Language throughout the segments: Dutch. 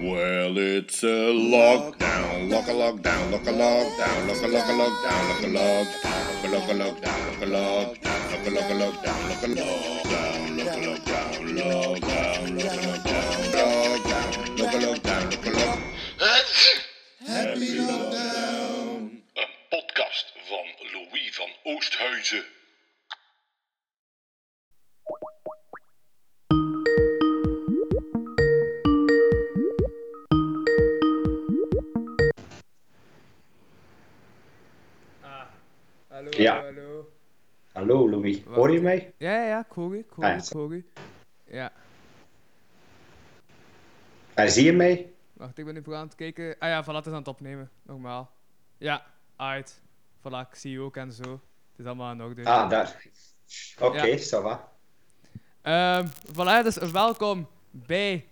Well, it's a lockdown, lock a lockdown, lock a lockdown, lock a lock a lockdown, lock a lockdown, lock a lockdown, lock a lockdown, lock a lock a lockdown, lock a lockdown, lock a lockdown, lockdown, lock a lockdown, lockdown, lock a lockdown, lock a lock. Happy lockdown. Een podcast van Louis van Oosthuizen. Hallo, Ja. hallo. Hallo Louis, hoor je mij? Ja, ja, ja, ik hoor u, ik hoor Ah, ja. Ja, En zie je mij? wacht, ik ben nu voor aan het kijken. Ah ja, voilà, het is aan het opnemen, normaal. Ja, uit. Voilà, ik zie je ook en zo. Het is allemaal in orde. Ah, daar. Oké, Ja. ça va. Ehm, voilà, dus welkom bij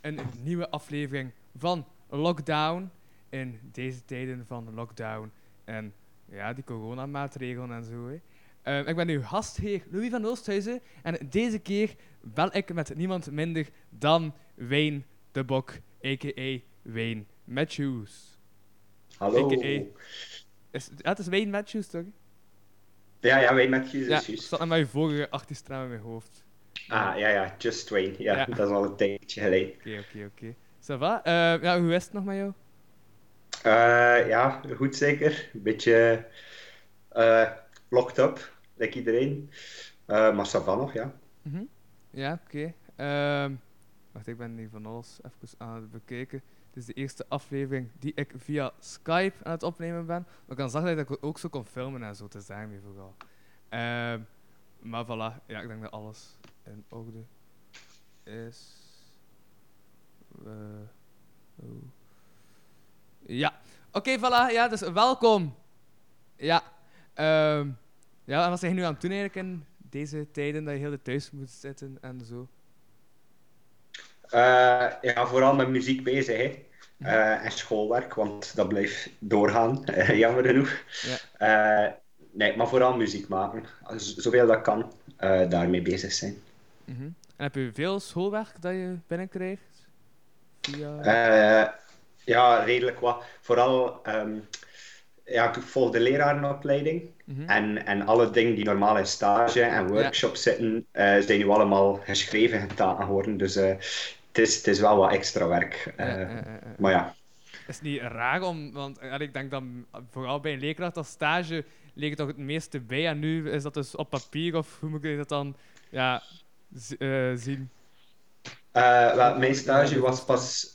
een nieuwe aflevering van Lockdown. In deze tijden van lockdown en ja, die coronamaatregelen en zo. Hè. Ehm, ik ben uw gastheer Louis van Oosthuizen en deze keer bel ik met niemand minder dan Wayne de Bok, a.k.a. Wayne Matthews. Hallo. AKA. Is, ja, het is Wayne Matthews, toch? Ja, ja, met je Ja, ik zat met mijn vorige artiestnaam in mijn hoofd. Ah, ja, ja, Just Wayne. Ja, Ja. dat is al een tijdje geleden. Oké, oké, oké. Ça va? Ehm, ja, hoe is het nog met jou? Eh, ja, goed zeker. Een beetje eh locked up, like iedereen. Eh, maar ça va nog, ja. Mhm. Ja, oké. Ehm, wacht, ik ben nu van alles even aan het bekijken. Dit is de eerste aflevering die ik via Skype aan het opnemen ben. Maar kan zeggen dat ik ook zo kon filmen en zo, te zijn daarmee vooral. Ehm, maar voilà, ja, ik denk dat alles in orde is. Oh. Ja, oké, voilà, ja, dus welkom. Ja, ehm, ja, en wat zeg je nu aan het doen eigenlijk in deze tijden dat je heel thuis moet zitten en zo? Eh, ja, vooral met muziek bezig, hè. Eh, en schoolwerk, want dat blijft doorgaan, jammer genoeg. Ja. Eh, nee, maar vooral muziek maken. Z- Zoveel dat kan, daarmee bezig zijn. Mhm. En heb je veel schoolwerk dat je binnenkrijgt? Via... Ja, redelijk wat. Vooral, ehm, ja, ik volg de lerarenopleiding. Mhm. En, en alle dingen die normaal in stage en workshops zitten, eh, zijn nu allemaal geschreven gedaan geworden. Dus eh, het, is, het is wel wat extra werk. Ja. Maar ja, Is het niet raar om, want ik denk dat vooral bij een leerkracht als stage leek het toch het meeste bij en nu is dat dus op papier of hoe moet ik dat dan ja, zien? Wel, mijn stage was pas.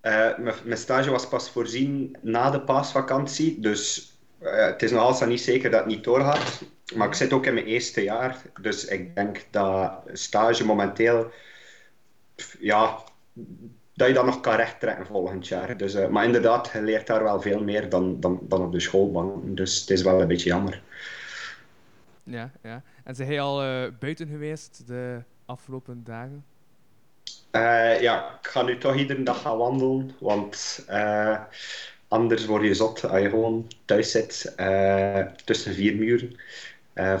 Eh, mijn, stage was pas voorzien na de paasvakantie. Dus eh, het is nog altijd niet zeker dat het niet doorgaat. Maar ik zit ook in mijn eerste jaar. Dus ik denk dat stage momenteel. Ja, dat je dat nog kan rechttrekken volgend jaar. Dus, eh, maar inderdaad, je leert daar wel veel meer dan, dan, dan op de schoolbank. Dus het is wel een beetje jammer. Ja, ja. En zijn jij al buiten geweest de afgelopen dagen? Eh, ja, ik ga nu toch iedere dag gaan wandelen, want eh, anders word je zot als je gewoon thuis zit eh, tussen vier muren.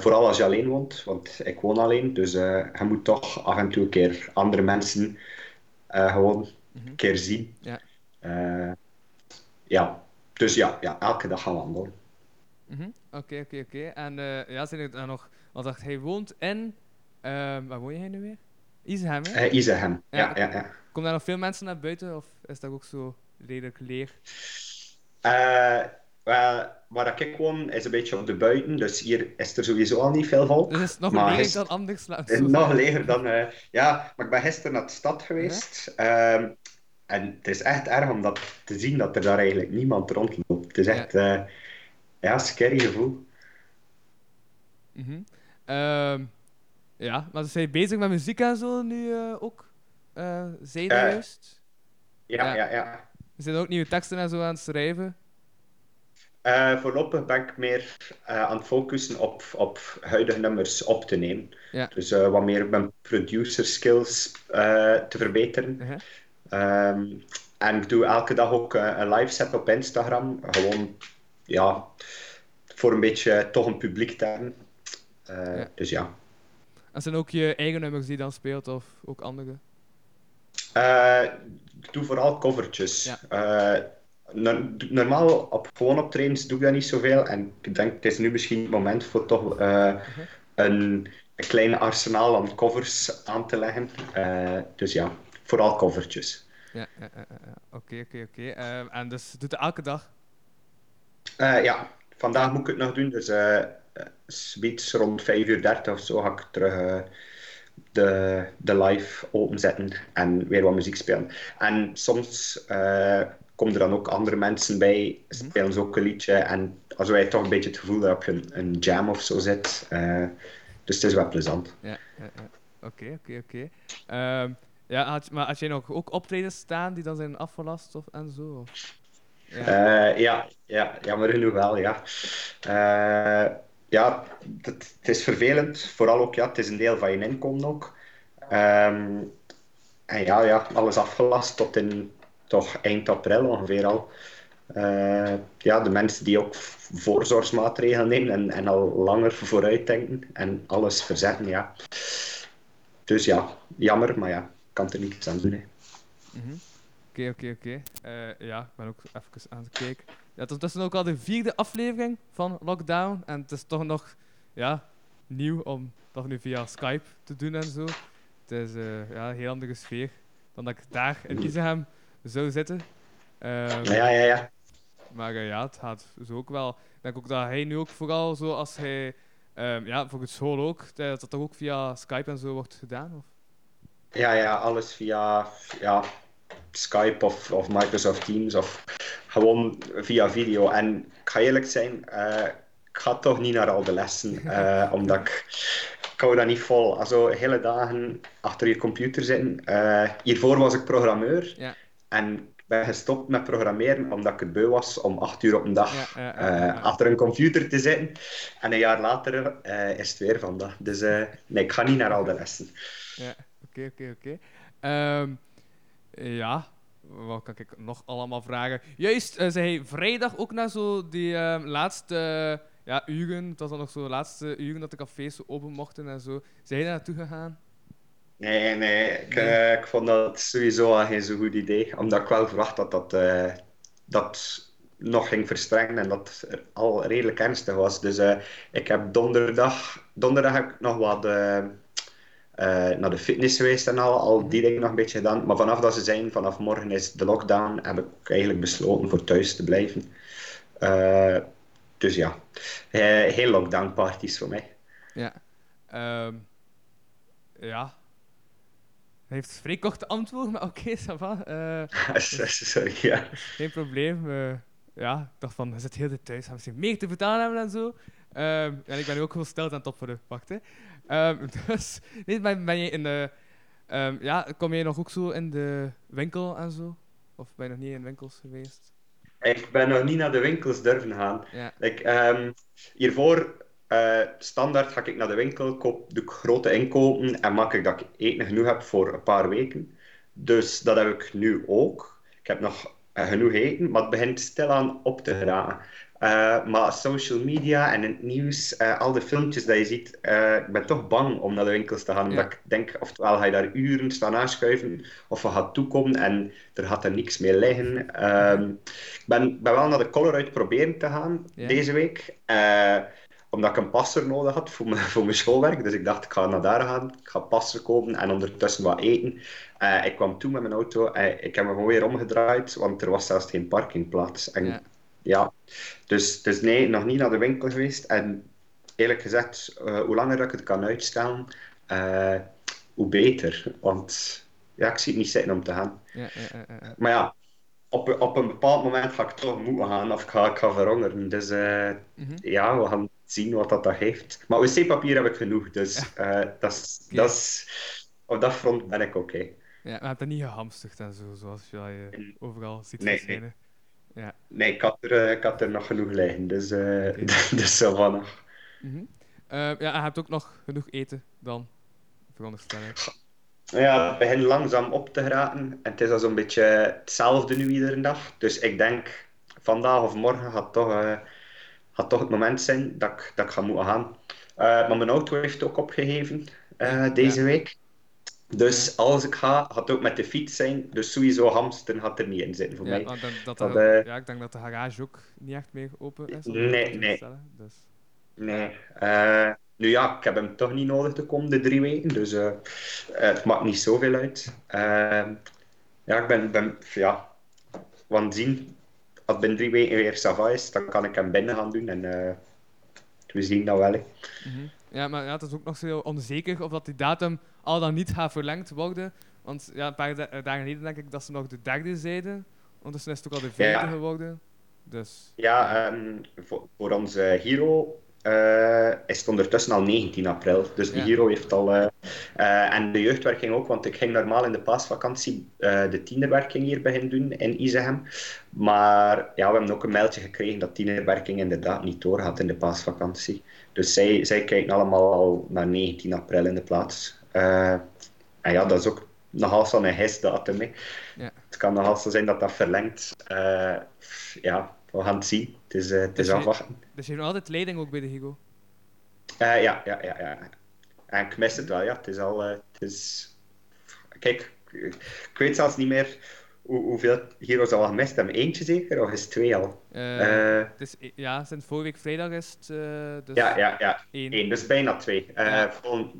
Vooral als je alleen woont, want ik woon alleen, dus je moet toch af en toe een keer andere mensen gewoon Mhm. een keer zien. Ja. Ja, dus ja, ja, elke dag gaan wandelen. Mhm. Oké, oké, oké. En ja, zijn er dan nog, want hij woont in, waar woon jij nu weer? Isenhem, hè? Izehem, Ja. ja, ja, ja. Komen daar nog veel mensen naar buiten of is dat ook zo redelijk leeg? Eh, wel, waar ik woon is een beetje op de buiten, dus hier is er sowieso al niet veel volk. Dus is het nog Maar leger dan anders? Eh, Nog leger dan... ja, maar ik ben gisteren naar de stad geweest. Ehm, en het is echt erg om dat te zien dat er daar eigenlijk niemand rondloopt. Het is Ja. echt... ja, een scary gevoel. Mhm. Ehm, ja, maar zijn je bezig met muziek en zo nu eh, ook? Eh, juist? Ja, Ja. ja, ja. Er zijn ook nieuwe teksten en zo aan het schrijven. Eh, voorlopig ben ik meer aan het focussen op, op huidige nummers op te nemen. Ja. Dus wat meer mijn producer skills te verbeteren. Uh-huh. Ehm, en ik doe elke dag ook een live set op Instagram. Gewoon, ja, voor een beetje toch een publiek te hebben. Ja. Dus ja. En zijn ook je eigen nummers die je dan speelt of ook andere? Eh, ik doe vooral covertjes. Ja. Eh, no- normaal op gewoon optredens doe ik dat niet zoveel. En ik denk, het is nu misschien het moment voor toch eh, een, een klein arsenaal aan covers aan te leggen. Dus ja, vooral covertjes. Ja, oké, oké, oké. En dus doet het elke dag? Ja, vandaag moet ik het nog doen. Dus zoiets rond 5 uur 30 of zo ga ik terug eh, de, de live openzetten en weer wat muziek spelen. En soms eh, komen er dan ook andere mensen bij, spelen ze ook een liedje. En als wij toch een beetje het gevoel dat je een, een jam of zo zit. eh, dus het is wel plezant. Ja. Oké, oké, oké. Ehm, Ja, had, maar had jij nog ook optredens staan die dan zijn afgelast of, en zo? Of? Ja. Ja, ja, jammer genoeg wel, ja. Ja, het, is vervelend. Vooral ook, ja, het is een deel van je inkomen ook. Ehm, en ja, ja, alles afgelast tot in toch eind april ongeveer al. Eh, ja, de mensen die ook voorzorgsmaatregelen nemen en, en al langer vooruit denken en alles verzetten, ja. Dus ja, jammer, maar ja, kan er niets aan doen. Hè. Mhm. Oké, oké, oké. Eh, Ja, ik ben ook even aan het kijken. Ja, het is ook al de vierde aflevering van Lockdown. En het is toch nog ja, nieuw om dat nu via Skype te doen en zo. Het is eh, ja, een heel andere sfeer dan dat ik daar in Isegem zou zitten. Ehm, Ja, ja, ja. Maar eh, ja, het gaat zo ook wel. Ik denk ook dat hij nu ook vooral zo als hij... ehm, ja, voor het school ook, dat dat toch ook via Skype en zo wordt gedaan? Of? Ja, ja, alles via ja, Skype of, of Microsoft Teams of gewoon via video. En ik ga eerlijk zijn, eh, ik ga toch niet naar al de lessen, eh, omdat ik, ik hou dat niet vol. Also, hele dagen achter je computer zitten. Eh, hiervoor was ik programmeur Ja. en ik ben gestopt met programmeren omdat ik het beu was om acht uur op een dag Ja, ja, achter een computer te zitten. En een jaar later is het weer van dat. Dus nee, ik ga niet naar al de lessen. Ja, oké, oké, oké. Ehm, Ja, wat kan ik nog allemaal vragen? Juist, eh zei vrijdag ook naar zo die ehm, laatste ja, uren, het was dan nog zo de laatste uren dat de cafés open mochten en zo. Zijn daar naartoe gegaan? Nee, nee, ik, eh, ik vond dat sowieso al geen zo goed idee. Omdat ik wel verwacht dat dat, eh, dat nog ging verstrengen en dat al redelijk ernstig was. Dus ik heb donderdag, donderdag heb ik nog wat eh, naar de fitness geweest en al, al die dingen nog een beetje gedaan. Maar vanaf dat ze zijn, vanaf morgen is de lockdown, heb ik eigenlijk besloten voor thuis te blijven. Eh, dus ja, eh, geen lockdown parties voor mij. Ja. Ehm, ja. Hij heeft vrij korte antwoord, maar oké, ça va. Eh, Sorry, ja. Geen probleem. ja, ik dacht van, je zit heel de tijd thuis, misschien meer te betalen hebben en zo. Ehm, en ik ben nu ook gesteld aan het opvoeden. Wacht, hè. Ehm, dus, nee, ben, ben je in de... ehm, ja, kom je nog ook zo in de winkel en zo? Of ben je nog niet in winkels geweest? Ik ben nog niet naar de winkels durven gaan. Ja. Hiervoor, eh, standaard ga ik naar de winkel, koop, ik grote inkopen en maak ik dat ik eten genoeg heb voor een paar weken. Dus dat heb ik nu ook. Ik heb nog eh, genoeg eten, maar het begint stilaan op te geraken. Eh, maar social media en het nieuws, eh, al de filmpjes dat je ziet, eh, ik ben toch bang om naar de winkels te gaan. Ja. Omdat ik denk, oftewel ga je daar uren staan aanschuiven, of je gaat toekomen en er gaat er niks meer liggen. Ehm, ik ben, ben wel naar de Color proberen te gaan Ja. deze week. omdat ik een passer nodig had voor mijn, voor mijn schoolwerk. Dus ik dacht, ik ga naar daar gaan. Ik ga passer kopen en ondertussen wat eten. Ik kwam toe met mijn auto. en ik heb me gewoon weer omgedraaid, want er was zelfs geen parkingplaats. En Ja. Ja, dus, dus nee, nog niet naar de winkel geweest. En eerlijk gezegd, eh, hoe langer dat ik het kan uitstellen, eh, hoe beter. Want ja, ik zie het niet zitten om te gaan. Ja, ja, ja. Maar ja, op, op een bepaald moment ga ik toch moeten gaan of ik ga, ik ga verhongeren. Dus eh, Mhm. ja, we gaan zien wat dat, dat heeft. Maar wc-papier heb ik genoeg, dus dat is, op dat front ben ik oké. Ja, maar je hebt dat niet gehamsterd en zo, zoals je overal ziet Nee, verschijnen. Ja. Nee, ik had, er, eh, ik had er nog genoeg liggen, dus, eh dus zo van nog. Mhm. Eh, ja, je hebt ook nog genoeg eten dan, veronderstel ik. Ja, het begint langzaam op te geraken. En het is al zo'n beetje hetzelfde nu iedere dag. Dus ik denk, vandaag of morgen gaat toch, eh, gaat toch het moment zijn dat ik, dat ik ga moeten gaan. Maar mijn auto heeft ook opgegeven deze week. Dus als ik ga, gaat het ook met de fiets zijn. Dus sowieso hamster gaat er niet in zitten voor Ja, mij. dat eh, ja, ik denk dat de garage ook niet echt meer open is. Nee, nee. Dus. Nee. Eh, nu ja, ik heb hem toch niet nodig te komen de drie weken. Dus eh, het maakt niet zoveel uit. Eh, ja, ik ben, ben ja, want zien. Als binnen drie weken weer Sava is, dan kan ik hem binnen gaan doen. En we zien dat wel. Mhm. Ja, maar ja, het is ook nog zo onzeker of dat die datum al dan niet gaat verlengd worden. Want ja, een paar da- eh, dagen geleden denk ik dat ze nog de derde zeiden. Ondertussen is het ook al de vijfde Ja. geworden. Dus Ja, ehm, voor, voor onze Hero eh, is het ondertussen al 19 april. Dus de Ja. Hero heeft al. eh, en de jeugdwerking ook, want ik ging normaal in de paasvakantie de tienerwerking hier beginnen doen in Izegem. Maar ja, we hebben ook een mailtje gekregen dat tienerwerking inderdaad niet doorgaat in de paasvakantie. Dus zij, zij kijken allemaal al naar 19 april in de plaats. Eh, en ja, dat is ook nogal zo'n hesdatum. hè. Ja. Het kan nogal zo zijn dat dat verlengt. Eh, ja, we gaan het zien. Het is, eh, het Dus is je- afwachten. Dus je hebt nog altijd leiding ook bij de Higo. Ja, ja, ja, ja. En ik mis het wel, ja. Het is al... het is... Kijk, ik weet zelfs niet meer hoe, hoeveel heroes al gemist hebben. Eentje zeker, of is het twee al? Eh, Eh, dus, eh, ja, sinds vorige week vrijdag is het eh, dus ja, ja, ja. één. Eén, dus bijna twee. Ja.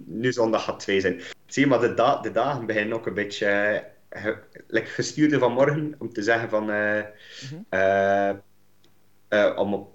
nu zondag gaat twee zijn. Zie je, maar de, da de dagen beginnen ook een beetje... ge- like gestuurde vanmorgen om te zeggen van... Mhm. om op,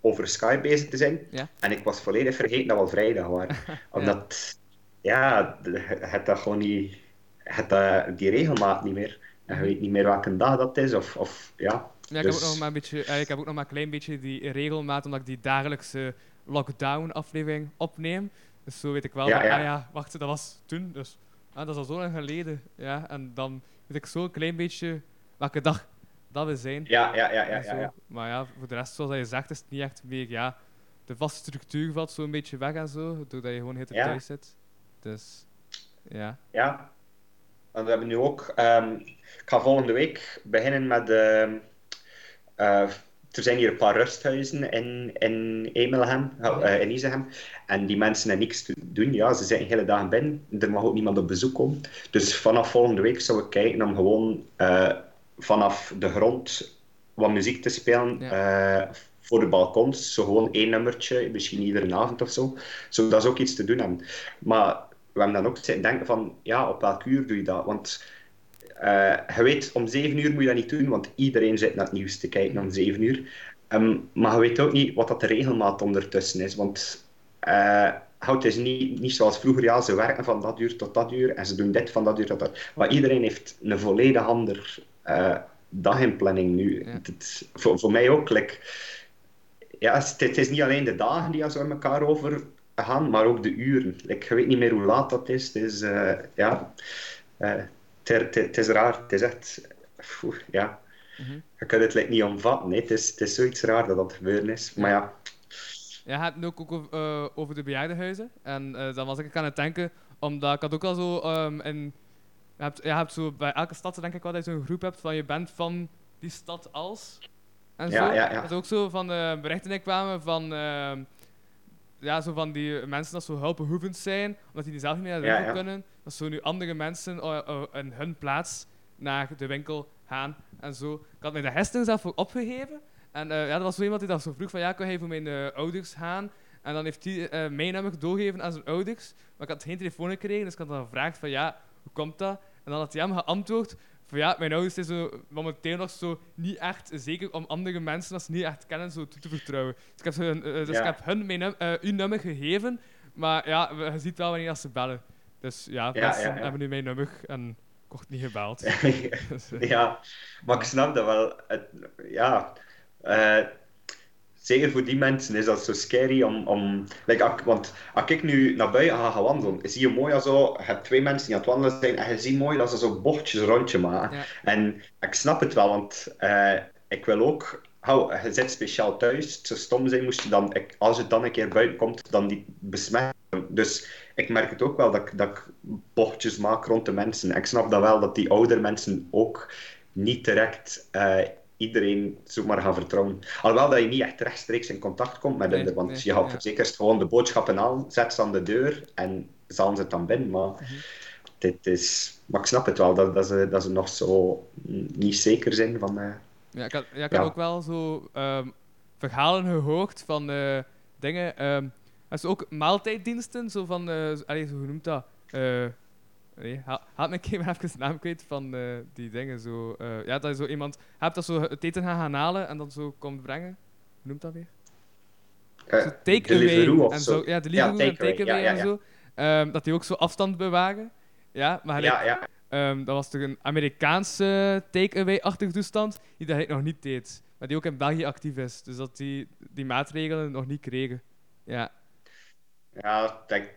over Skype bezig te zijn. Ja. En ik was volledig vergeten dat we al vrijdag waren. Omdat, ja, het dat gewoon niet... Het dat, die regelmaat niet meer. En je Mhm. weet niet meer welke dag dat is. Of, of ja... Ja, ik, heb ook Dus- nog maar een beetje, eh, ik heb ook nog maar een klein beetje die regelmaat, omdat ik die dagelijkse lockdown-aflevering opneem. Dus zo weet ik wel Ja, ja. ah ja, wacht, dat was toen, dus ah, dat is al zo lang geleden. Ja, en dan weet ik zo een klein beetje welke dag dat we zijn. Ja, ja, ja, ja, ja, zo. ja. Maar ja, voor de rest, zoals je zegt, is het niet echt meer, ja, de vaste structuur valt zo'n beetje weg en zo, doordat je gewoon heel Ja. thuis zit. Dus, ja. Ja. En we hebben nu ook... ehm, ik ga volgende week beginnen met... ehm, eh, er zijn hier een paar rusthuizen in, in Emelhem, eh, in Izegem. En die mensen hebben niks te doen. Ja, ze zitten hele dagen binnen. Er mag ook niemand op bezoek komen. Dus vanaf volgende week zou ik kijken om gewoon eh, vanaf de grond wat muziek te spelen voor de balkons. Zo gewoon één nummertje, misschien iedere avond of zo. Zodat ze ook iets te doen hebben. Maar we hebben dan ook zitten denken van, ja, op welk uur doe je dat? Want eh, je weet, om zeven uur moet je dat niet doen, want iedereen zit naar het nieuws te kijken om zeven uur. Ehm, maar je weet ook niet wat dat de regelmaat ondertussen is, want eh, het is niet, niet zoals vroeger, ja, ze werken van dat uur tot dat uur en ze doen dit van dat uur tot dat Maar iedereen heeft een volledig ander eh daginplanning nu. Ja. Het- voor, voor mij ook, like, ja, het, het is niet alleen de dagen die zo in elkaar over gaan, maar ook de uren. Like, je weet niet meer hoe laat dat is. Het is, eh, ja, eh, het, is raar. Het is echt, ja. Mhm. Je kunt het like, niet omvatten. Het, is, het is zoiets raar dat dat gebeuren is. Maar ja, Ja, je hebt het ook, ook over, eh, over de bejaardenhuizen. En eh, dan was ik aan het denken, omdat ik had ook al zo ehm in... Je hebt, je hebt zo bij elke stad denk ik wel dat je zo'n groep hebt van je bent van die stad als. En Ja, zo. ja, ja. Dat is ook zo van eh, berichten die kwamen van... ehm, ja, zo van die mensen dat zo hulpbehoevend zijn, omdat die zelf niet meer naar de winkel ja. kunnen. Dat zo nu andere mensen eh, eh, in hun plaats naar de winkel gaan en zo. Ik had mij de hesting zelf voor opgegeven. En eh, ja, dat was zo iemand die dat zo vroeg van ja, kan hij voor mijn ouders gaan? En dan heeft hij eh, mijn nummer doorgegeven aan zijn ouders. Maar ik had geen telefoon gekregen, dus ik had dan gevraagd van ja, hoe komt dat? En dan had hij hem geantwoord van ja, mijn ouders zijn zo momenteel nog zo niet echt zeker om andere mensen dat ze niet echt kennen zo toe te vertrouwen. Dus ik heb, hun, eh, dus Ja. ik heb hun mijn eh, uw nummer gegeven, maar ja, je ziet wel wanneer dat ze bellen. Dus ja, Ja, hebben nu mijn nummer en ik word niet gebeld. Dus, ja, maar ik snap dat wel. Het, ja, eh, zeker voor die mensen is dat zo scary om. om like, want als ik nu naar buiten ga gaan wandelen, zie je mooi als zo. Je hebt twee mensen die aan het wandelen zijn en je ziet mooi dat ze zo bochtjes rondje maken. Ja. En ik snap het wel, want eh, ik wil ook. Hou, je zit speciaal thuis. Het zou stom zijn moest je dan, ik, als het dan een keer buiten komt, dan die besmetten. Dus ik merk het ook wel dat ik, dat ik bochtjes maak rond de mensen. Ik snap dat wel dat die oudere mensen ook niet direct eh, iedereen zomaar gaan vertrouwen. Alhoewel dat je niet echt rechtstreeks in contact komt met Nee, hen, want nee, je gaat ja. verzekerd gewoon de boodschappen aan, zet ze aan de deur en zal ze het dan binnen. Maar dit is... Maar ik snap het wel, dat, dat, ze, dat ze nog zo niet zeker zijn van... eh, Ja, ik had, ja, ik Ja. had ook wel zo ehm, verhalen gehoord van eh, dingen. ehm er zijn ook maaltijddiensten, zo van, eh zo- allee, zo hoe noemt dat? Nee, ha- haat me een keer maar even de naam kwijt van eh, die dingen. Zo, eh, ja, dat je zo iemand hebt dat zo het eten gaan halen en dan zo komt brengen. Hoe noemt dat weer? Zo of en zo. Ja, en take-away ja, ja, en ja. zo. Ehm, dat die ook zo afstand bewagen. Ja, maar gelijk, Ja, ja. Ehm, dat was toch een Amerikaanse take-away-achtige toestand die dat hij nog niet deed. Maar die ook in België actief is. Dus dat die die maatregelen nog niet kregen. Ja. Ja, denk,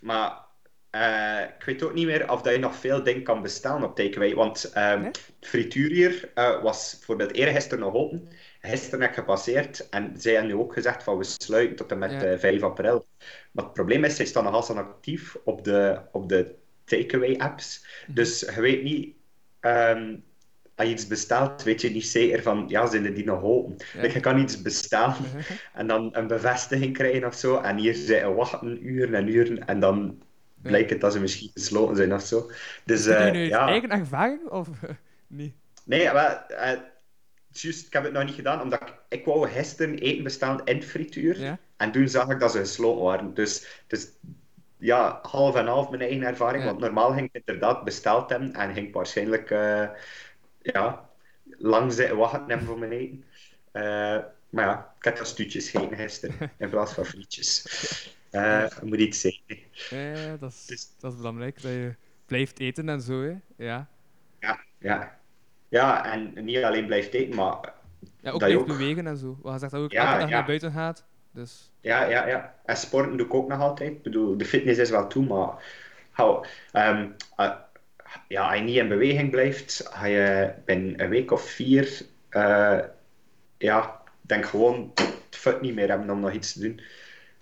maar eh, ik weet ook niet meer of dat je nog veel dingen kan bestellen op takeaway. Want ehm Nee? het frituur hier eh, was bijvoorbeeld eergisteren nog open. Gisteren heb ik gepasseerd en zij hebben nu ook gezegd van we sluiten tot en met Ja. eh, 5 april. Maar het probleem is, zij staan nog altijd actief op de, op de takeaway apps. Dus je weet niet, ehm, als je iets bestelt, weet je niet zeker van ja, zijn die nog open? Ja. Like, je kan iets bestellen en dan een bevestiging krijgen of zo. En hier zitten wachten uren en uren. En dan blijkt het dat ze misschien gesloten zijn of zo. Dus Heb je eh, nu ja. eigen ervaring of eh, niet? Nee, maar eh, juist, ik heb het nog niet gedaan, omdat ik, ik wou gisteren eten bestellen in frituur. Ja? En toen zag ik dat ze gesloten waren. Dus, dus ja, half en half mijn eigen ervaring. Ja. Want normaal ging ik inderdaad besteld hebben en ging ik waarschijnlijk eh, ja, lang zitten wachten voor mijn eten. Eh, maar ja, ik heb dat stuutjes gegeten gisteren in plaats van frietjes. Eh moet iets zeggen. Ja, dat is, Dus- dat is belangrijk. Dat je blijft eten en zo. Hè. Ja. Ja, ja. ja, en niet alleen blijft eten, maar ja, ook blijft ook- bewegen en zo. Want je zegt dat ook Ja, elke dag ja. naar buiten gaat. Dus Ja, ja, ja. En sporten doe ik ook nog altijd. Ik bedoel, de fitness is wel toe, maar hou, ehm, eh, ja, als je niet in beweging blijft, als je binnen een week of vier, eh, ja, denk gewoon het fut niet meer hebben om nog iets te doen.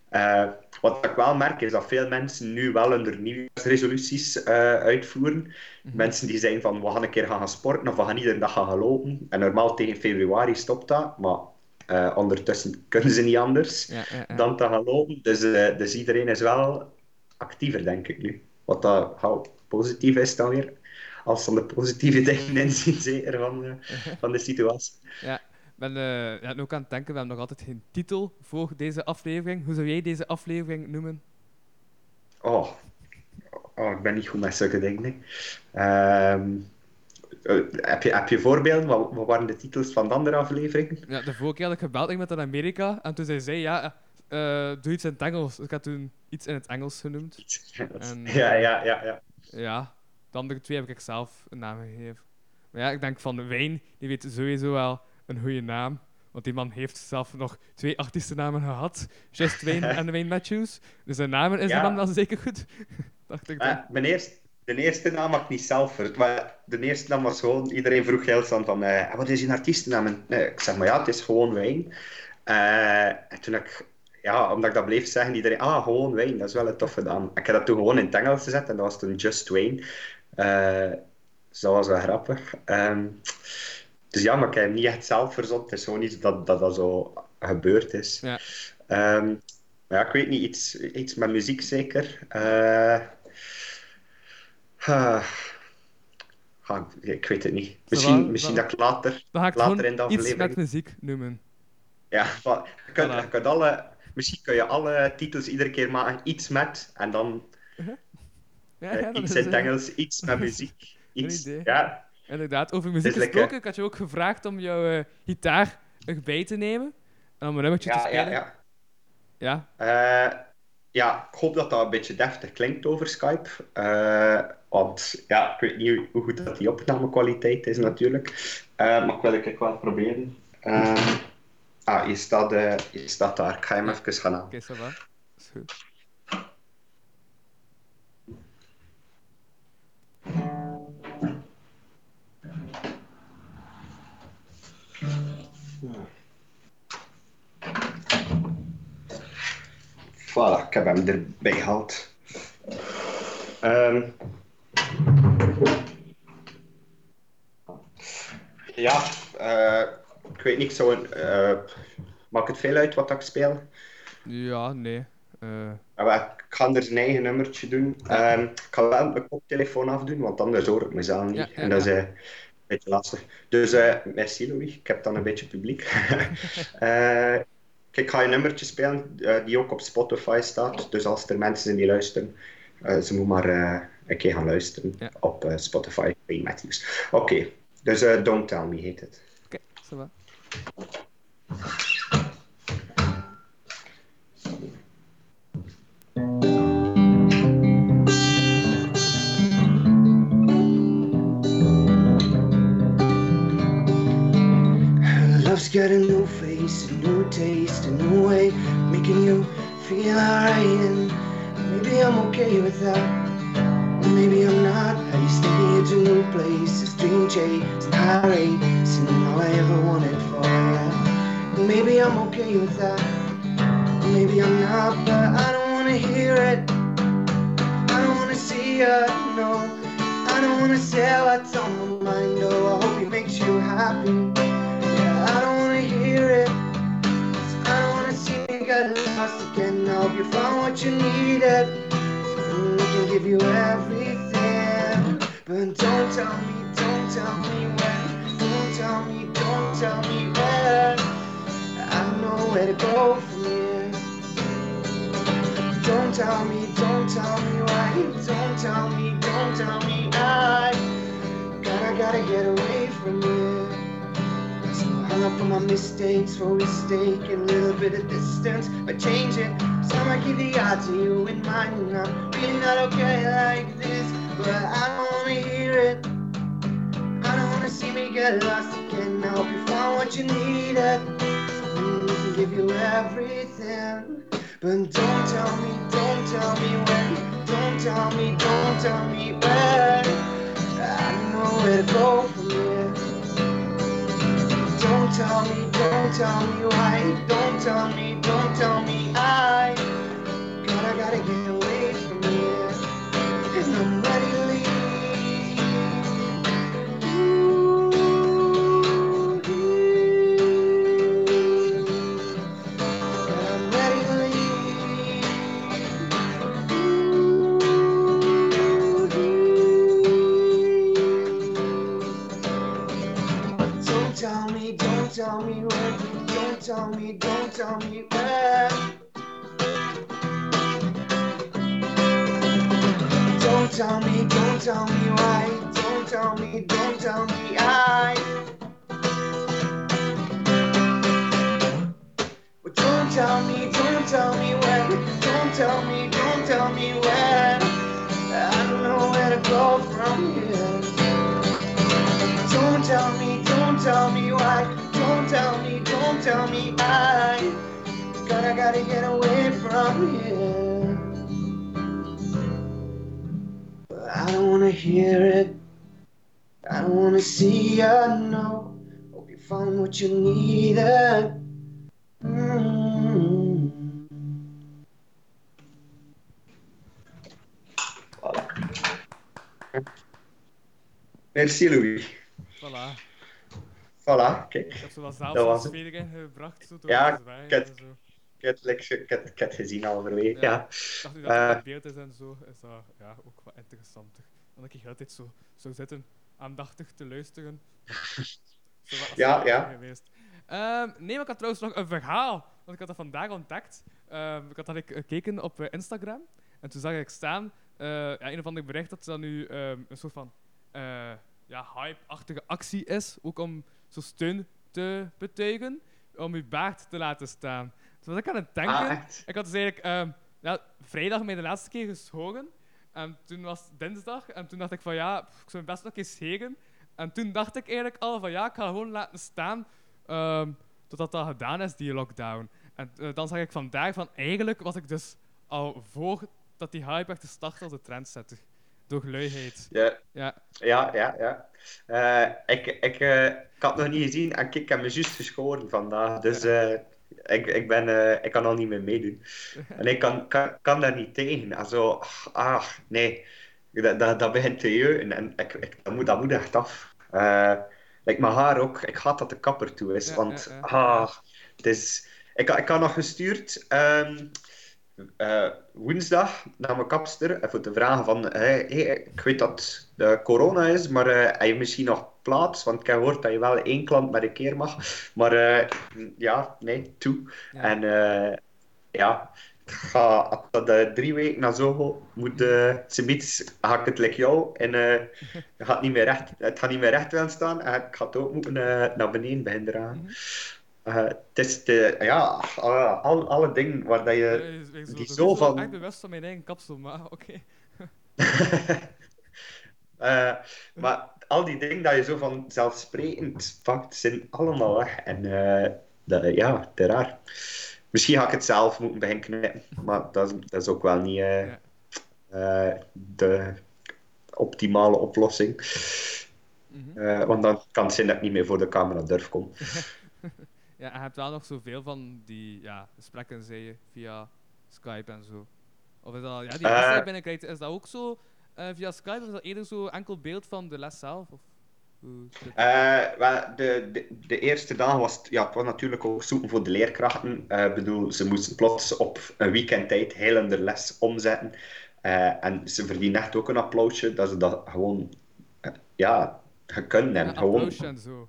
Eh, wat ik wel merk is dat veel mensen nu wel hun nieuwsresoluties eh uitvoeren. Mensen die zijn van we gaan een keer gaan, gaan sporten of we gaan iedere dag gaan, gaan lopen. En normaal tegen februari stopt dat, maar eh, ondertussen kunnen ze niet anders ja, ja, ja. dan te gaan lopen. Dus, dus iedereen is wel actiever, denk ik nu. Wat dat positief is dan weer. Als dan de positieve dingen inzien, zeker van, van de situatie. Ik ben eh, ja, ook aan het denken, we hebben nog altijd geen titel voor deze aflevering. Hoe zou jij deze aflevering noemen? Oh. oh, ik ben niet goed met zulke dingen. Ehm, eh, heb, je, heb je voorbeelden? Wat, wat waren de titels van de andere afleveringen? Ja, de vorige keer had ik gebeld iemand uit Amerika en toen zei zij, ja, eh, doe iets in het Engels. Dus ik had toen iets in het Engels genoemd. En- Ja, ja, ja, ja. Ja, de andere twee heb ik zelf een naam gegeven. Maar ja, ik denk van Wayne, die weet sowieso wel een goede naam. Want die man heeft zelf nog twee artiestennamen gehad. Just Wayne en Wayne Matthews. Dus zijn namen is Ja. die man wel zeker goed. Dacht ik dan. Eh, mijn eerste, de eerste naam had ik niet zelf maar de eerste naam was gewoon, iedereen vroeg heel snel van, eh, wat is je artiestennaam? En, eh, ik zeg maar ja, het is gewoon Wayne. Eh, en toen ik, ja, omdat ik dat bleef zeggen, iedereen, ah, gewoon Wayne, dat is wel een toffe naam. Ik heb dat toen gewoon in het Engels gezet en dat was toen Just Wayne. Dus dat was wel grappig. Ehm, dus ja, maar ik heb niet echt zelf verzonnen. Het is gewoon iets dat dat, dat zo gebeurd is. Ja. Ehm, maar ja, ik weet niet, iets, iets met muziek zeker. Eh, ah, ah, ik weet het niet. Misschien, misschien dat ik later, Dan later in de iets aflevering... met muziek noemen. Ja, maar je kunt, Voilà. je kunt alle, misschien kun je alle titels iedere keer maken. Iets met, en dan Ja, eh, ja, dat iets in het Engels, iets met muziek. Iets, ja, Inderdaad, over muziek is gesproken. Ik had je ook gevraagd om jouw eh, gitaar erbij te nemen. En om een nummertje te ja, ja, spelen. ja. ja. Eh, ja, ik hoop dat dat een beetje deftig klinkt over Skype. Eh, want ja, ik weet niet hoe goed dat die opnamekwaliteit is natuurlijk. Maar ik wil het wel proberen. Ah, je staat, je staat daar. Ik ga hem even gaan halen. Oké, ça va. Voilà, ik heb hem erbij gehaald. Ehm. ja, eh, ik weet niet, zo een, eh, maakt het veel uit wat ik speel? Ja, nee. Wel, Ik ga er zijn eigen nummertje doen. Ja. Ehm, ik ga wel mijn koptelefoon afdoen, want anders hoor ik mezelf niet. Ja, ja, en dat is een beetje lastig. Dus merci Louis, ik heb dan een beetje publiek. Kijk, ik ga een nummertje spelen eh, die ook op Spotify staat. Dus als er mensen zijn die luisteren, eh, ze moeten maar eh, een keer gaan luisteren Ja. op Spotify. Matthews. Oké, dus eh, Don't Tell Me heet het. Oké, va. Love's got a new face, a new taste, a new way, making you feel alright. And maybe I'm okay with that. Or maybe I'm not. At least taking you to new places, dream chase, and high and all I ever wanted for you. Maybe I'm okay with that. Or maybe I'm not, but I don't wanna hear it. I don't wanna see you, no. I don't wanna say what's on my mind. Oh, I hope it makes you happy. You found what you needed. I can give you everything. But don't tell me, don't tell me when. Don't tell me, don't tell me where. I know where to go from here. Don't tell me, don't tell me why. Don't tell me, don't tell me I. Gotta, gotta get away from here. Hung up on my mistakes for mistake and a little bit of distance, but change it. I keep the odds of you in mind. and I'm really not okay like this, but I don't wanna hear it. I don't wanna see me get lost again. I hope you found what you needed. We can give you everything. But don't tell me, don't tell me when. Don't tell me, don't tell me where. I don't know where to go from here. Don't tell me, don't tell me why. Don't tell me, don't tell me I. God, I gotta get away from here. And I'm tell me, don't tell me when. Don't tell me, don't tell me why. Don't tell me, don't tell me I. Well, don't tell me, don't tell me tell me I. Gotta, gotta get away from here. But I don't wanna hear it. I don't wanna see ya, no. Hope you found what you needed. Mm. Voilà. Merci Louis. Voilà. Voilà, kijk. Ik heb zo wat zelfsfeer ingebracht. Zo door Ja, ik heb- en zo. Ik heb het, like, ik heb, ik heb het gezien halverwege. Ja. Ja. Ik dacht nu dat Eh. het in beeld is en zo, is dat ja, ook wat interessanter. Dan dat ik altijd zo zou zitten, aandachtig te luisteren. Zo Ja, ja. Geweest. Ehm, nee, maar ik had trouwens nog een verhaal. Want ik had dat vandaag ontdekt. Ehm, ik had dat ik gekeken op eh, Instagram. En toen zag ik staan, eh, ja, een of ander bericht dat dat nu ehm, een soort van eh, ja, hype-achtige actie is. Ook om zo steun te betuigen. Om je baard te laten staan. Toen was ik aan het denken. Ah? Ik had dus eigenlijk ehm, ja, vrijdag mij de laatste keer geschoren. En toen was het dinsdag. En toen dacht ik van ja, pff, ik zou best nog eens scheren. En toen dacht ik eigenlijk al van ja, ik ga gewoon laten staan. ehm, totdat dat gedaan is, die lockdown. En eh, dan zag ik vandaag van eigenlijk was ik dus al voor dat die hype echt start als de trendsetter. Door luiheid. Ja, Ja, ja, ja. ja. Eh, ik, ik, eh, ik had het nog niet gezien en ik heb me juist geschoren vandaag. Dus eh, ik, ik, ben, ik kan al niet meer meedoen. En ik kan, kan, kan daar niet tegen. En zo, ah, nee. Dat, dat, dat begint te jeuken en ik, ik, dat, moet, dat moet echt af. Like mijn haar ook. Ik haat dat de kapper toe is. Ja, want ja, ah, het is... Ik, ik had nog gestuurd... ehm, eh, woensdag naar mijn kapster en voor te vragen van, hey, hey, ik weet dat de corona is, maar eh, heb je misschien nog plaats? Want ik heb gehoord dat je wel één klant met een keer mag. Maar eh, ja, nee, toe. Ja. En ja, ik ga, dat drie weken na zo moet, uh, ga ik het like jou en gaat niet meer recht, het gaat niet meer recht willen staan en ik ga het ook moeten naar beneden beginnen dragen. Het is de, ja, alle, alle, alle dingen waar dat je... Eh, is die zo- zo ik ben van- bewust van mijn eigen kapsel, maar oké. Eh, maar al die dingen dat je zo vanzelfsprekend pakt, zijn allemaal weg. En eh, dat, ja, te raar. Misschien ga ik het zelf moeten beginnen knippen, maar dat, is- dat is ook wel niet eh, Ja. eh, de optimale oplossing. Mhm. Eh, want dan kan het zijn dat ik niet meer voor de camera durf komen. Ja, en je hebt wel nog zoveel van die ja, gesprekken, zei je, via Skype en zo. Of is dat, ja, die Eh. les die je binnenkrijgt, is dat ook zo eh, via Skype? Of is dat eerder zo enkel beeld van de les zelf? Of? Eh, wel, de, de, de eerste dagen was het, ja, het was natuurlijk ook zoeken voor de leerkrachten. Ik bedoel, ze moesten plots op een weekendtijd heel hun les omzetten. En ze verdienen echt ook een applausje dat ze dat gewoon ja, gekund Ja, hebben. gewoon, applausje en zo.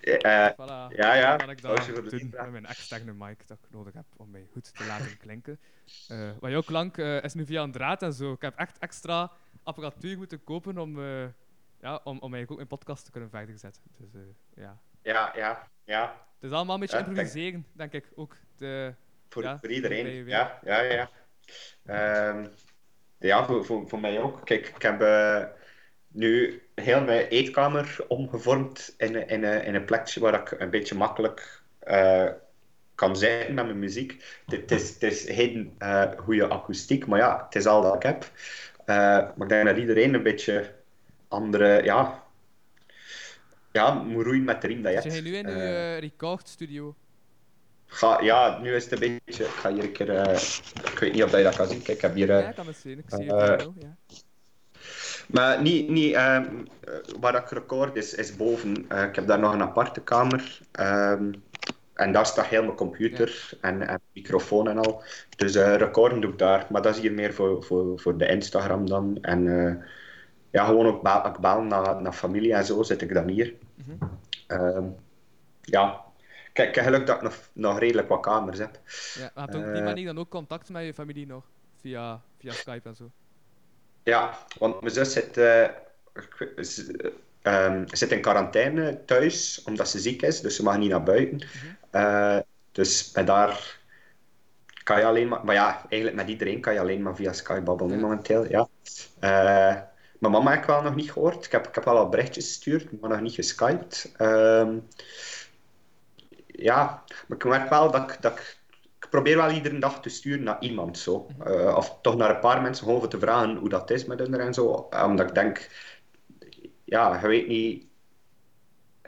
Eh, voilà. ja, ja, Kan ik dat doen met mijn externe mic dat ik nodig heb om mij goed te laten klinken. Eh maar jouw klank eh, is nu via een draad en zo. Ik heb echt extra apparatuur moeten kopen om, ja, om, om eigenlijk ook mijn podcast te kunnen verder zetten. Dus ja. Ja, ja, ja. Het is allemaal een beetje Ja, improviseren, denk ik ook. De, Voor, Ja, voor iedereen. Ja, ja, ja. Ehm, ja, voor, voor, voor mij ook. Kijk, ik heb nu heel mijn eetkamer omgevormd in, een- in, een- in een plekje waar ik een beetje makkelijk eh, kan zitten met mijn muziek. Het is, is geen eh, goede akoestiek, maar ja, het is al dat ik heb. Eh, maar ik denk dat iedereen een beetje andere, ja, ja, moet roeien met de riem dat je hebt. je nu in eh, record studio? Ga, ja, nu is het een beetje. Ik ga hier een keer. ik weet niet of je dat kan zien. Kijk, ik heb hier. ja, ik kan het zien. Ik zie het wel, ja. Maar niet, niet ehm, eh, waar ik record is, is boven. Eh, ik heb daar nog een aparte kamer. ehm, en daar staat heel mijn computer en, en microfoon en al. Dus eh, recorden doe ik daar. Maar dat is hier meer voor, voor, voor de Instagram dan. En ja, gewoon ook ba naar, naar familie en zo zit ik dan hier. Mhm. Ehm, ja. Kijk, ik heb geluk dat ik nog, nog redelijk wat kamers heb. ja. Maar op die manier dan ook contact met je familie nog? Via, via Skype en zo? Ja, want mijn zus zit, eh, ehm, zit in quarantaine thuis, omdat ze ziek is, dus ze mag niet naar buiten. Eh, dus met daar kan je alleen maar... Maar ja, eigenlijk met iedereen kan je alleen maar via Skype babbelen Ja. momenteel, ja. Eh, mijn mama heb ik wel nog niet gehoord. Ik heb, ik heb wel al berichtjes gestuurd, maar nog niet geskyped. Ehm, ja, maar ik merk wel dat ik, dat ik... Ik probeer wel iedere dag te sturen naar iemand, zo. Eh, of toch naar een paar mensen, gewoon te vragen hoe dat is met hun en zo. Eh, Omdat ik denk... Ja, je weet niet...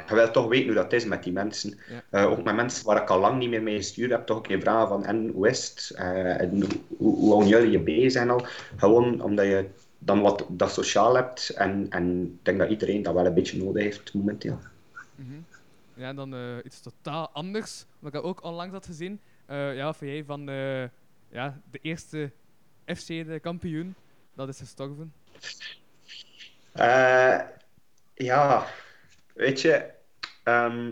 Je wilt toch weten hoe dat is met die mensen. Ja. Eh, ook met mensen waar ik al lang niet meer mee gestuurd heb, toch een keer vragen van en hoe is het? En hoe, hoe houden jullie je bezig en al? Gewoon omdat je dan wat dat sociaal hebt. En, en ik denk dat iedereen dat wel een beetje nodig heeft momenteel. Mhm. Ja, en dan iets totaal anders, wat ik ook onlangs had gezien. Eh, ja, van jij van eh, ja, de eerste FC, de kampioen, dat is gestorven. Eh, ja, weet je, ehm,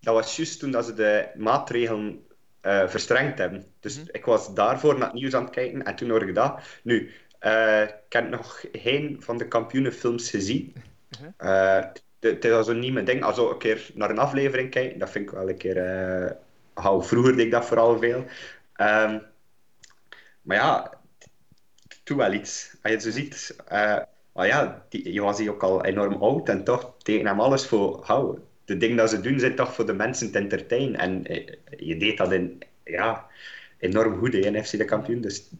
dat was juist toen dat ze de maatregelen eh, verstrengd hebben. Dus Mhm. ik was daarvoor naar het nieuws aan het kijken en toen hoorde ik dat. Nu, ik heb nog geen van de kampioenenfilms gezien. Mhm. Het- Het is al zo niet mijn ding. Also een keer naar een aflevering kijken, dat vind ik wel een keer... how vroeger deed ik dat vooral veel. Ehm, maar ja, doet wel iets. Als je zo ziet... eh, maar ja, die, je was hier ook al enorm oud en toch tegen hem alles voor... Hou, de dingen dat ze doen zijn toch voor de mensen te entertainen. En eh, je deed dat in, ja, enorm goed in FC de kampioen. Dus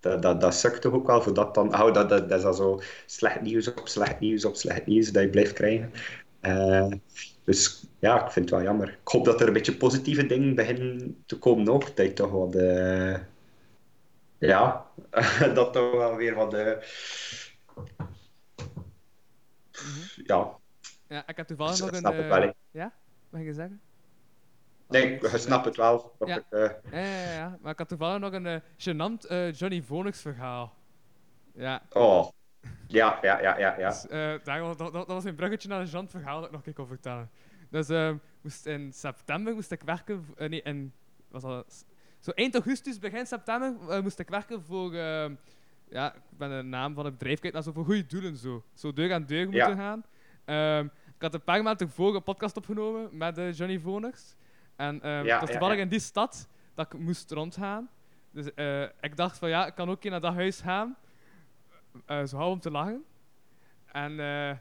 dat, dat, dat sukt toch ook wel voor dat dan... Hou, dat, dat, dat is al zo slecht nieuws op slecht nieuws op slecht nieuws dat je blijft krijgen. Eh, dus ja, ik vind het wel jammer. Ik hoop dat er een beetje positieve dingen beginnen te komen ook. Dat je toch wat... eh, ja, dat toch wel weer wat... eh, ja, Ja, ik heb toevallig nog een... snap ik eh, wel. hè. Ja? Ging je zeggen? Nee, je snapt het wel. Ja. ik, eh, Ja, ja, ja. Maar ik had toevallig nog een eh gênant eh, Johnny Vonix verhaal. Ja. oh. Ja, ja, ja, ja, ja. Dus, eh, dat, dat, dat was een bruggetje naar een gênant verhaal dat ik nog een keer kon vertellen. Dus ehm, moest in september moest ik werken... eh, nee, in... Was dat, zo eind augustus, begin september eh, moest ik werken voor... ehm, ja, ik ben de naam van het bedrijf kwijt, maar zo voor goede doelen zo. Zo deur aan deur Ja. moeten gaan. Ehm, ik had een paar maanden tevoren een podcast opgenomen met Johnny Voners. En ehm Ja, het was toevallig ja. in die stad dat ik moest rondgaan. Dus ik dacht van ja, ik kan ook een keer naar dat huis gaan. Eh zo hou om te lachen. En eh.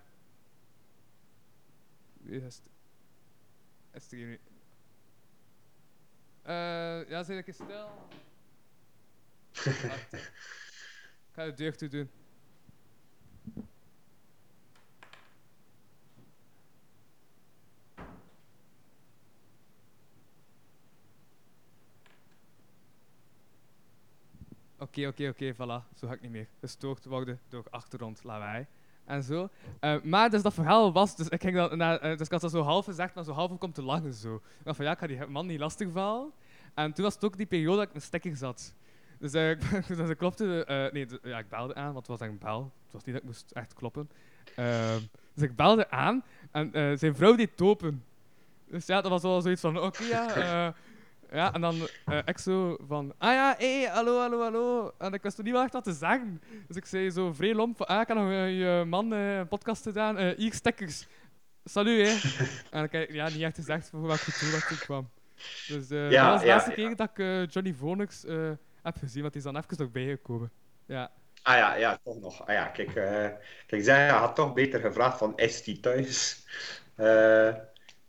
wie is het? Is het hier nu? Eh, ja, zeg ik stil. Ik ga de deur toe doen. Oké, oké, oké, voilà. Zo ga ik niet meer gestoord worden door achtergrond lawaai. En zo. Eh, maar dus dat verhaal was, dus ik, ging dan naar, eh, dus ik had dat zo half gezegd, maar zo half om te lachen zo. Ik dacht van ja, ik ga die man niet lastigvallen. En toen was het ook die periode dat ik een stekker zat. Dus, ik, dus ik klopte, nee, ja, ik belde aan, want het was echt een bel. Het was niet dat ik moest echt kloppen. Ehm, dus ik belde aan en zijn vrouw deed open. Dus ja, dat was wel zoiets van, oké ja, ja, en dan ik zo van, ah ja, hé, hey, hallo, hallo, hallo. En ik wist nog niet wat echt wat te zeggen. Dus ik zei zo vrij lomp van, ah, ik heb nog eh, je man een podcast gedaan, eh hier stekkers. Salut, hè. en ik heb ja, niet echt gezegd voor welke doel dat ik kwam. Dus Ja, dat was de ja, laatste ja. keer dat ik Johnny Vonix heb gezien, want die is dan even nog bijgekomen. Ja. Ah ja, ja, toch nog. Ah ja, kijk, eh kijk, zij had toch beter gevraagd van, is die thuis? Eh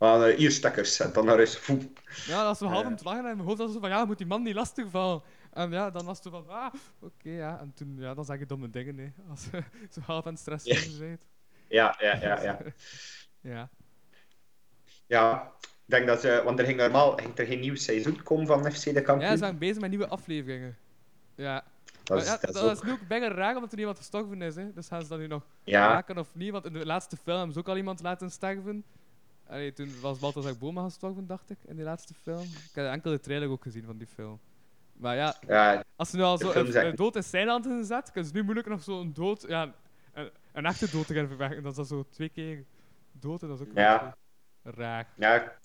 eh, hier stekkers, en dan naar huis. Foe. Ja, dat Eh. om te lachen en in mijn hoofd was zo van, ja, moet die man niet lastigvallen. En ja, dan was het van, ah, oké, ja. En toen, ja, dan zeg je domme dingen, hè. Als je zo half aan het stressen Ja. bent. Ja, ja, ja, ja. Ja. Ja, ik denk dat ze, want er ging normaal ging er geen nieuw seizoen komen van FC de Kampioen. Ja, ze zijn bezig met nieuwe afleveringen. Ja. dat is, ja, dat is dat is ook- nu ook bijna raar omdat er iemand gestorven is, hè. Dus gaan ze dat nu nog ja, maken of niet? Want in de laatste film hebben ze ook al iemand laten sterven. Allee, toen was Balthazar Boma gestorven, dacht ik, in die laatste film. Ik heb enkel de trailer ook gezien van die film. Maar ja, ja, Als ze nu al zo een, een dood in zijn hand gezet, kunnen ze nu moeilijk nog zo'n dood, ja, een, een echte dood te gaan verwerken. Dat is dan zo twee keer dood en dat is ook Ja. raar. ja,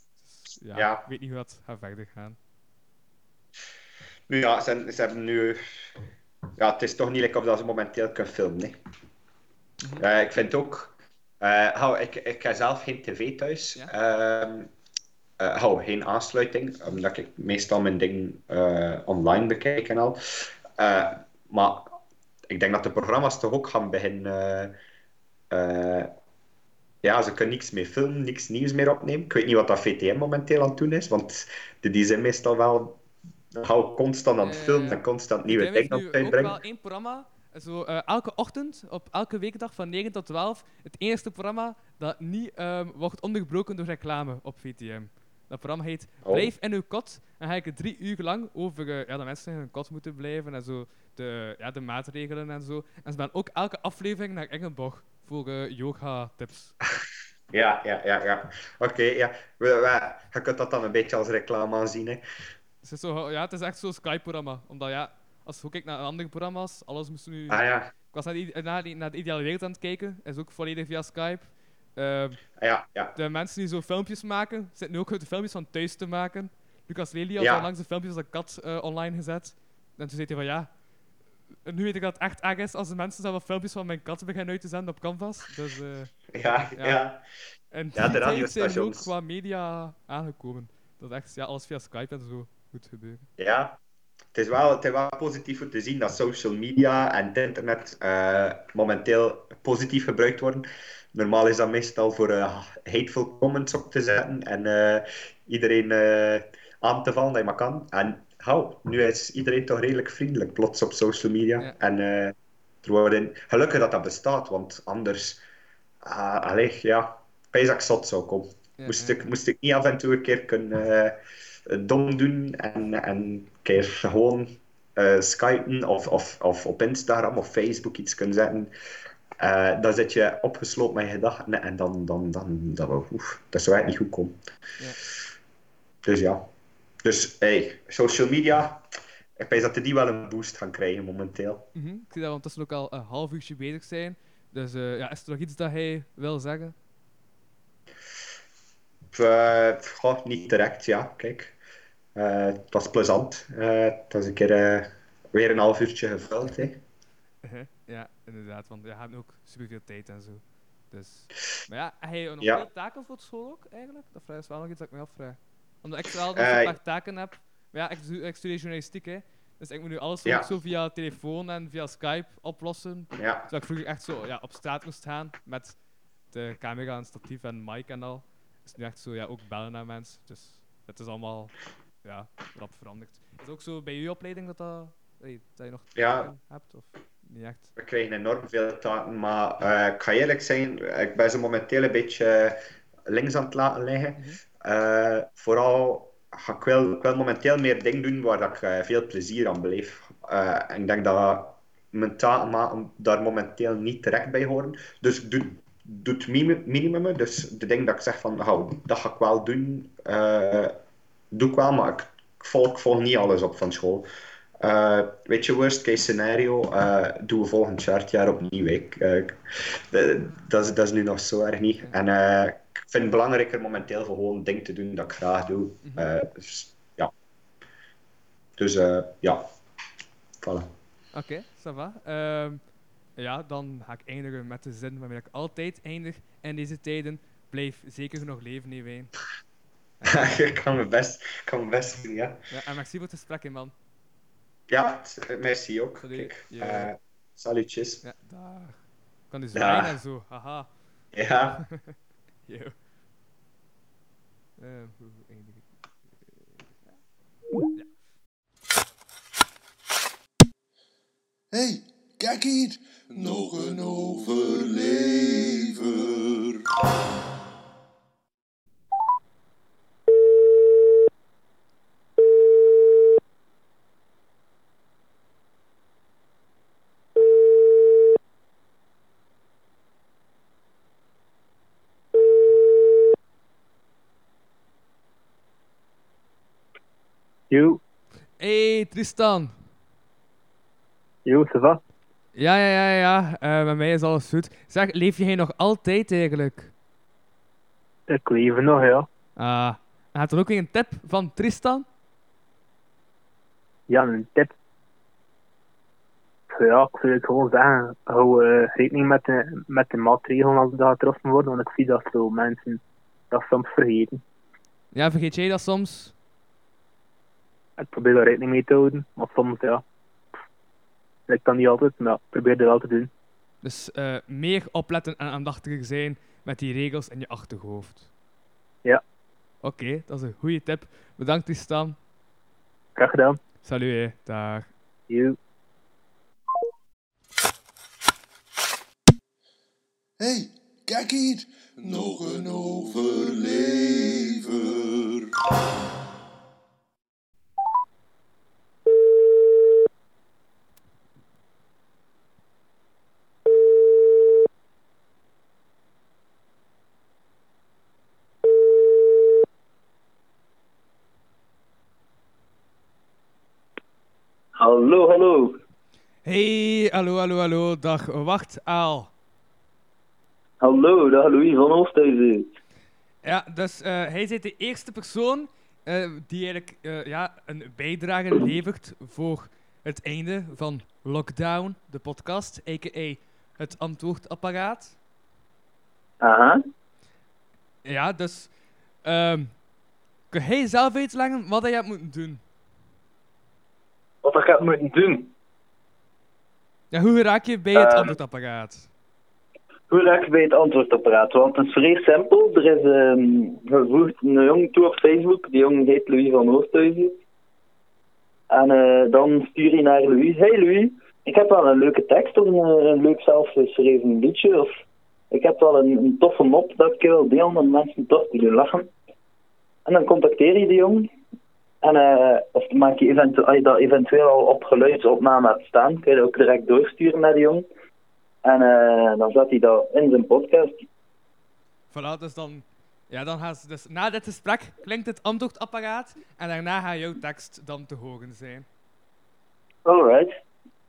Dus, ja, Ja. Ik weet niet hoe dat gaat verder gaan. nu ja, ze, ze hebben nu... Ja, het is toch niet lekker of dat ze momenteel kunnen filmen, hè. Mhm. Ik vind ook... eh, hou, ik, ik heb zelf geen tv thuis. Ja. Ehm, eh, hou, geen aansluiting, omdat ik meestal mijn ding eh, online bekijk en al. Maar ik denk dat de programma's toch ook gaan beginnen... ja, ze kunnen niks meer filmen, niks nieuws meer opnemen. Ik weet niet wat dat VTM momenteel aan het doen is, want die, die zijn meestal wel hou constant aan het filmen en constant nieuwe dingen op het uitbrengen. wel één programma, zo, eh, elke ochtend, op elke weekdag van 9 tot 12, het eerste programma dat niet ehm, wordt ondergebroken door reclame op VTM. Dat programma heet Oh. Blijf in uw kot. En ga ik het drie uur lang over eh, ja, dat mensen in hun kot moeten blijven en zo de, ja, de maatregelen en zo. En ze gaan ook elke aflevering naar Engelborg voor eh, yoga-tips. Ja, ja, ja, ja. Oké, ja. Je kunt dat dan een beetje als reclame aanzien, hè. Het, is zo, ja, het is echt zo'n Skype-programma. Omdat ja, als kijkt naar andere programma's, alles moest nu... Ah ja, Ik was naar, die, naar, de ideale wereld aan het kijken, is ook volledig via Skype. Ehm, ja, ja. de mensen die zo filmpjes maken, zitten nu ook de filmpjes van thuis te maken. Lucas Lely had Ja. al langs de filmpjes van de kat eh, online gezet. En toen zei hij van ja, nu weet ik dat het echt erg is als de mensen zelf filmpjes van mijn kat beginnen uit te zenden op Canvas. Dus, eh, Ja, Ja. ja. en Ja, de zijn ook qua media aangekomen. Dat echt ja, alles via Skype en zo moet gebeuren. Ja. Het is, wel, het is wel positief om te zien dat social media en het internet eh, momenteel positief gebruikt worden. Normaal is dat meestal voor eh, hateful comments op te zetten en eh, iedereen aan te vallen dat je maar kan. En hou, nu is iedereen toch redelijk vriendelijk plots op social media. Ja. En er worden, gelukkig dat dat bestaat, want anders, allee, ja, dat ik zot zou komen. Ja, Moest, ja. ik, moest ik niet af en toe een keer kunnen dom doen en, en keer gewoon eh skypen of, of, of op Instagram of Facebook iets kunnen zetten. Eh, dan zit je opgesloten met je gedachten en dan, dan, dan, dan, oef, dat zou eigenlijk niet goed komen. Ja. dus ja. Dus hey, social media, ik denk dat die wel een boost gaan krijgen momenteel. Mhm. Ik zie dat we ondertussen ook al een half uurtje bezig zijn. Dus eh, ja, is er nog iets dat hij wil zeggen? Uh, goh, niet direct, ja, kijk. Eh, het was plezant. Eh, het was een keer eh, weer een half uurtje gevuld. Hè. Ja, inderdaad, want we hebben ook superveel tijd en zo. Dus. Maar ja, heb je nog Ja. veel taken voor school ook eigenlijk? Dat vraag is wel nog iets dat ik me afvraag. Omdat ik wel nog Eh, een paar taken heb. Maar ja, ik, studeer journalistiek, hè. Dus ik moet nu alles Ja. zo via telefoon en via Skype oplossen. Ja, Terwijl ik vroeger echt zo ja, op straat moest gaan met de camera en statief en mic en al. Is nu echt zo ja, ook bellen naar mensen. Dus het is allemaal ja, rap veranderd. Is het ook zo bij je opleiding dat, dat, hey, dat je nog Ja. hebt? Of niet echt? we krijgen enorm veel taken, maar eh, ik ga eerlijk zijn, ik ben ze momenteel een beetje eh, links aan het laten liggen. Mhm. Eh, vooral ga ik wel, ik wil momenteel meer dingen doen waar dat ik veel plezier aan beleef. En ik denk dat mijn taken daar momenteel niet direct bij horen. Dus ik doe, doe het mini- minimum. Dus de dingen dat ik zeg van, nou, dat ga ik wel doen, doe ik wel, maar ik, ik volg, ik volg niet alles op van school. Eh, weet je, worst case scenario, eh doen we volgend jaar opnieuw. Ik, eh, dat, is, dat is nu nog zo erg niet. En ik vind het belangrijker momenteel voor gewoon dingen te doen dat ik graag doe. Mhm. Dus, ja. Dus ja, voilà. Oké, ça va. Ehm, ja, dan ga ik eindigen met de zin waarmee ik altijd eindig in deze tijden. Blijf zeker nog leven, Ewijn. ik kan mijn best, kan mijn best doen, ja. Ja, en merci voor het gesprek, hè, man. Ja, merci ook. Salut. Kijk, Ja. eh, salutjes. Ja, daar. Ik kan dus Ja. zwaaien en zo. Haha. Ja. Yo. Hoe eindig ik? hey, kijk hier. Nog een overlever. Yo, Hey Tristan. ça va? Ja, ja, ja, ja. Eh, met mij is alles goed. Zeg, leef jij nog altijd eigenlijk? Ik leef nog, ja. Ah. Had er ook weer een tip van Tristan? Ja, een tip. Ja, ik zou het gewoon zeggen, hou eh, rekening met de, met de maatregelen als dat getroffen worden, want ik zie dat zo mensen dat soms vergeten. Ja, vergeet jij dat soms? Ik probeer daar rekening mee te houden, maar soms, ja. Ik kan niet altijd, maar ik probeer er wel te doen. Dus eh, meer opletten en aandachtiger zijn met die regels in je achterhoofd. Ja. Oké, dat is een goede tip. Bedankt Tristan. Graag gedaan. Salut, hè. Dag. Yo. hey, kijk hier. Nog een overlever. Hallo, hallo. Hey, hallo, hallo, hallo. Dag. Wacht, Aal. Hallo, dag Louis van Oosthuizen. Ja, dus eh, hij is de eerste persoon eh, die eigenlijk eh, ja, een bijdrage levert voor het einde van Lockdown, de podcast, a.k.a. het antwoordapparaat. Aha. Ja, dus ehm kun jij zelf uitleggen wat hij hebt moeten doen? Wat ik heb moeten doen? Ja, hoe raak je bij het Ehm. antwoordapparaat? Hoe raak ik bij het antwoordapparaat? Want het is vrij simpel. Er is ehm, gevoegd een jongen toe op Facebook. Die jongen heet Louis van Oosthuizen. En eh, dan stuur je naar Louis. Hey Louis, ik heb wel een leuke tekst of een, eh, een leuk zelfgeschreven liedje. Of ik heb wel een, een toffe mop dat ik wil delen om mensen toch te doen lachen. En dan contacteer je die jongen. En eh, of maak je eventu als je dat eventueel al op geluidsopname hebt staan, kun je dat ook direct doorsturen naar die jongen. En eh, dan zet hij dat in zijn podcast. Voilà, dus dan Ja, dan gaan ze dus na dit gesprek klinkt het antwoordapparaat en daarna gaat jouw tekst dan te horen zijn. Alright.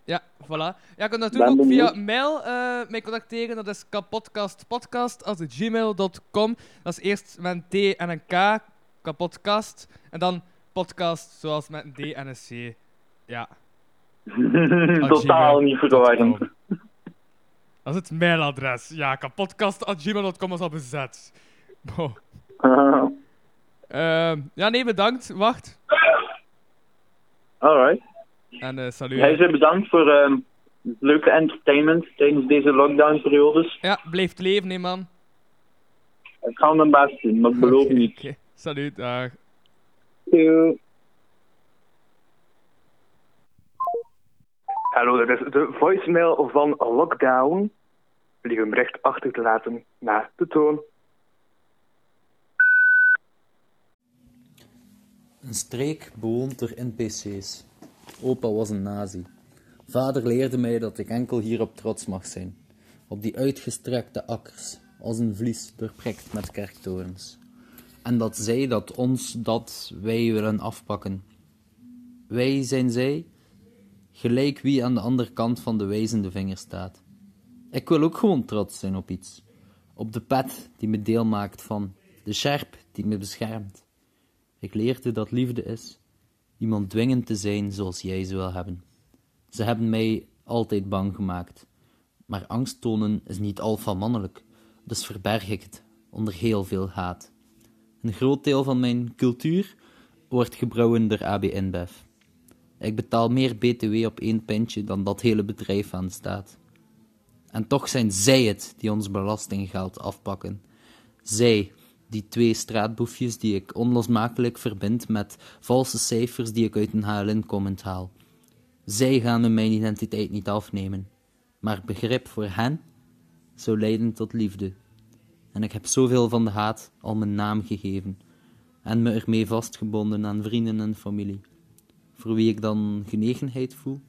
Ja, voilà. Ja, je kunt natuurlijk Ben ook via benieuwd. mail mij contacteren. Dat is kapodcastpodcast.gmail.com. Dat is eerst met een T en een K, kapodcast. En dan podcast, zoals met een D en een C. Ja. Totaal niet verwarrend. Dat is het mailadres. Ja, kapodcast.gmail.com is al bezet. Bo. Ehm, ja, nee, bedankt. Wacht. Alright. En eh salut. Jij zegt bedankt voor ehm, het leuke entertainment tijdens deze lockdown-periodes. Ja, blijf leven, hè, man. Ik ga mijn best doen, maar ik beloof niet. oké. Salut, dag. Hallo, dat is de voicemail van Lockdown. Wil je een bericht achter te laten na de toon? Een streek bewoond door NPC's. Opa was een nazi. Vader leerde mij dat ik enkel hierop trots mag zijn. Op die uitgestrekte akkers, als een vlies doorprikt met kerktorens. En dat zij dat ons dat wij willen afpakken. Wij zijn zij, gelijk wie aan de andere kant van de wijzende vinger staat. Ik wil ook gewoon trots zijn op iets. Op de pet die me deel maakt van, de sjerp die me beschermt. Ik leerde dat liefde is iemand dwingen te zijn zoals jij ze wil hebben. Ze hebben mij altijd bang gemaakt. Maar angst tonen is niet alfa mannelijk, dus verberg ik het onder heel veel haat. Een groot deel van mijn cultuur wordt gebrouwen door AB InBev. Ik betaal meer BTW op één pintje dan dat hele bedrijf aanstaat. En toch zijn zij het die ons belastinggeld afpakken. Zij, die twee straatboefjes die ik onlosmakelijk verbind met valse cijfers die ik uit een HLN-comment haal. Zij gaan me mijn identiteit niet afnemen, maar begrip voor hen zou leiden tot liefde. En ik heb zoveel van de haat al mijn naam gegeven en me ermee vastgebonden aan vrienden en familie, voor wie ik dan genegenheid voel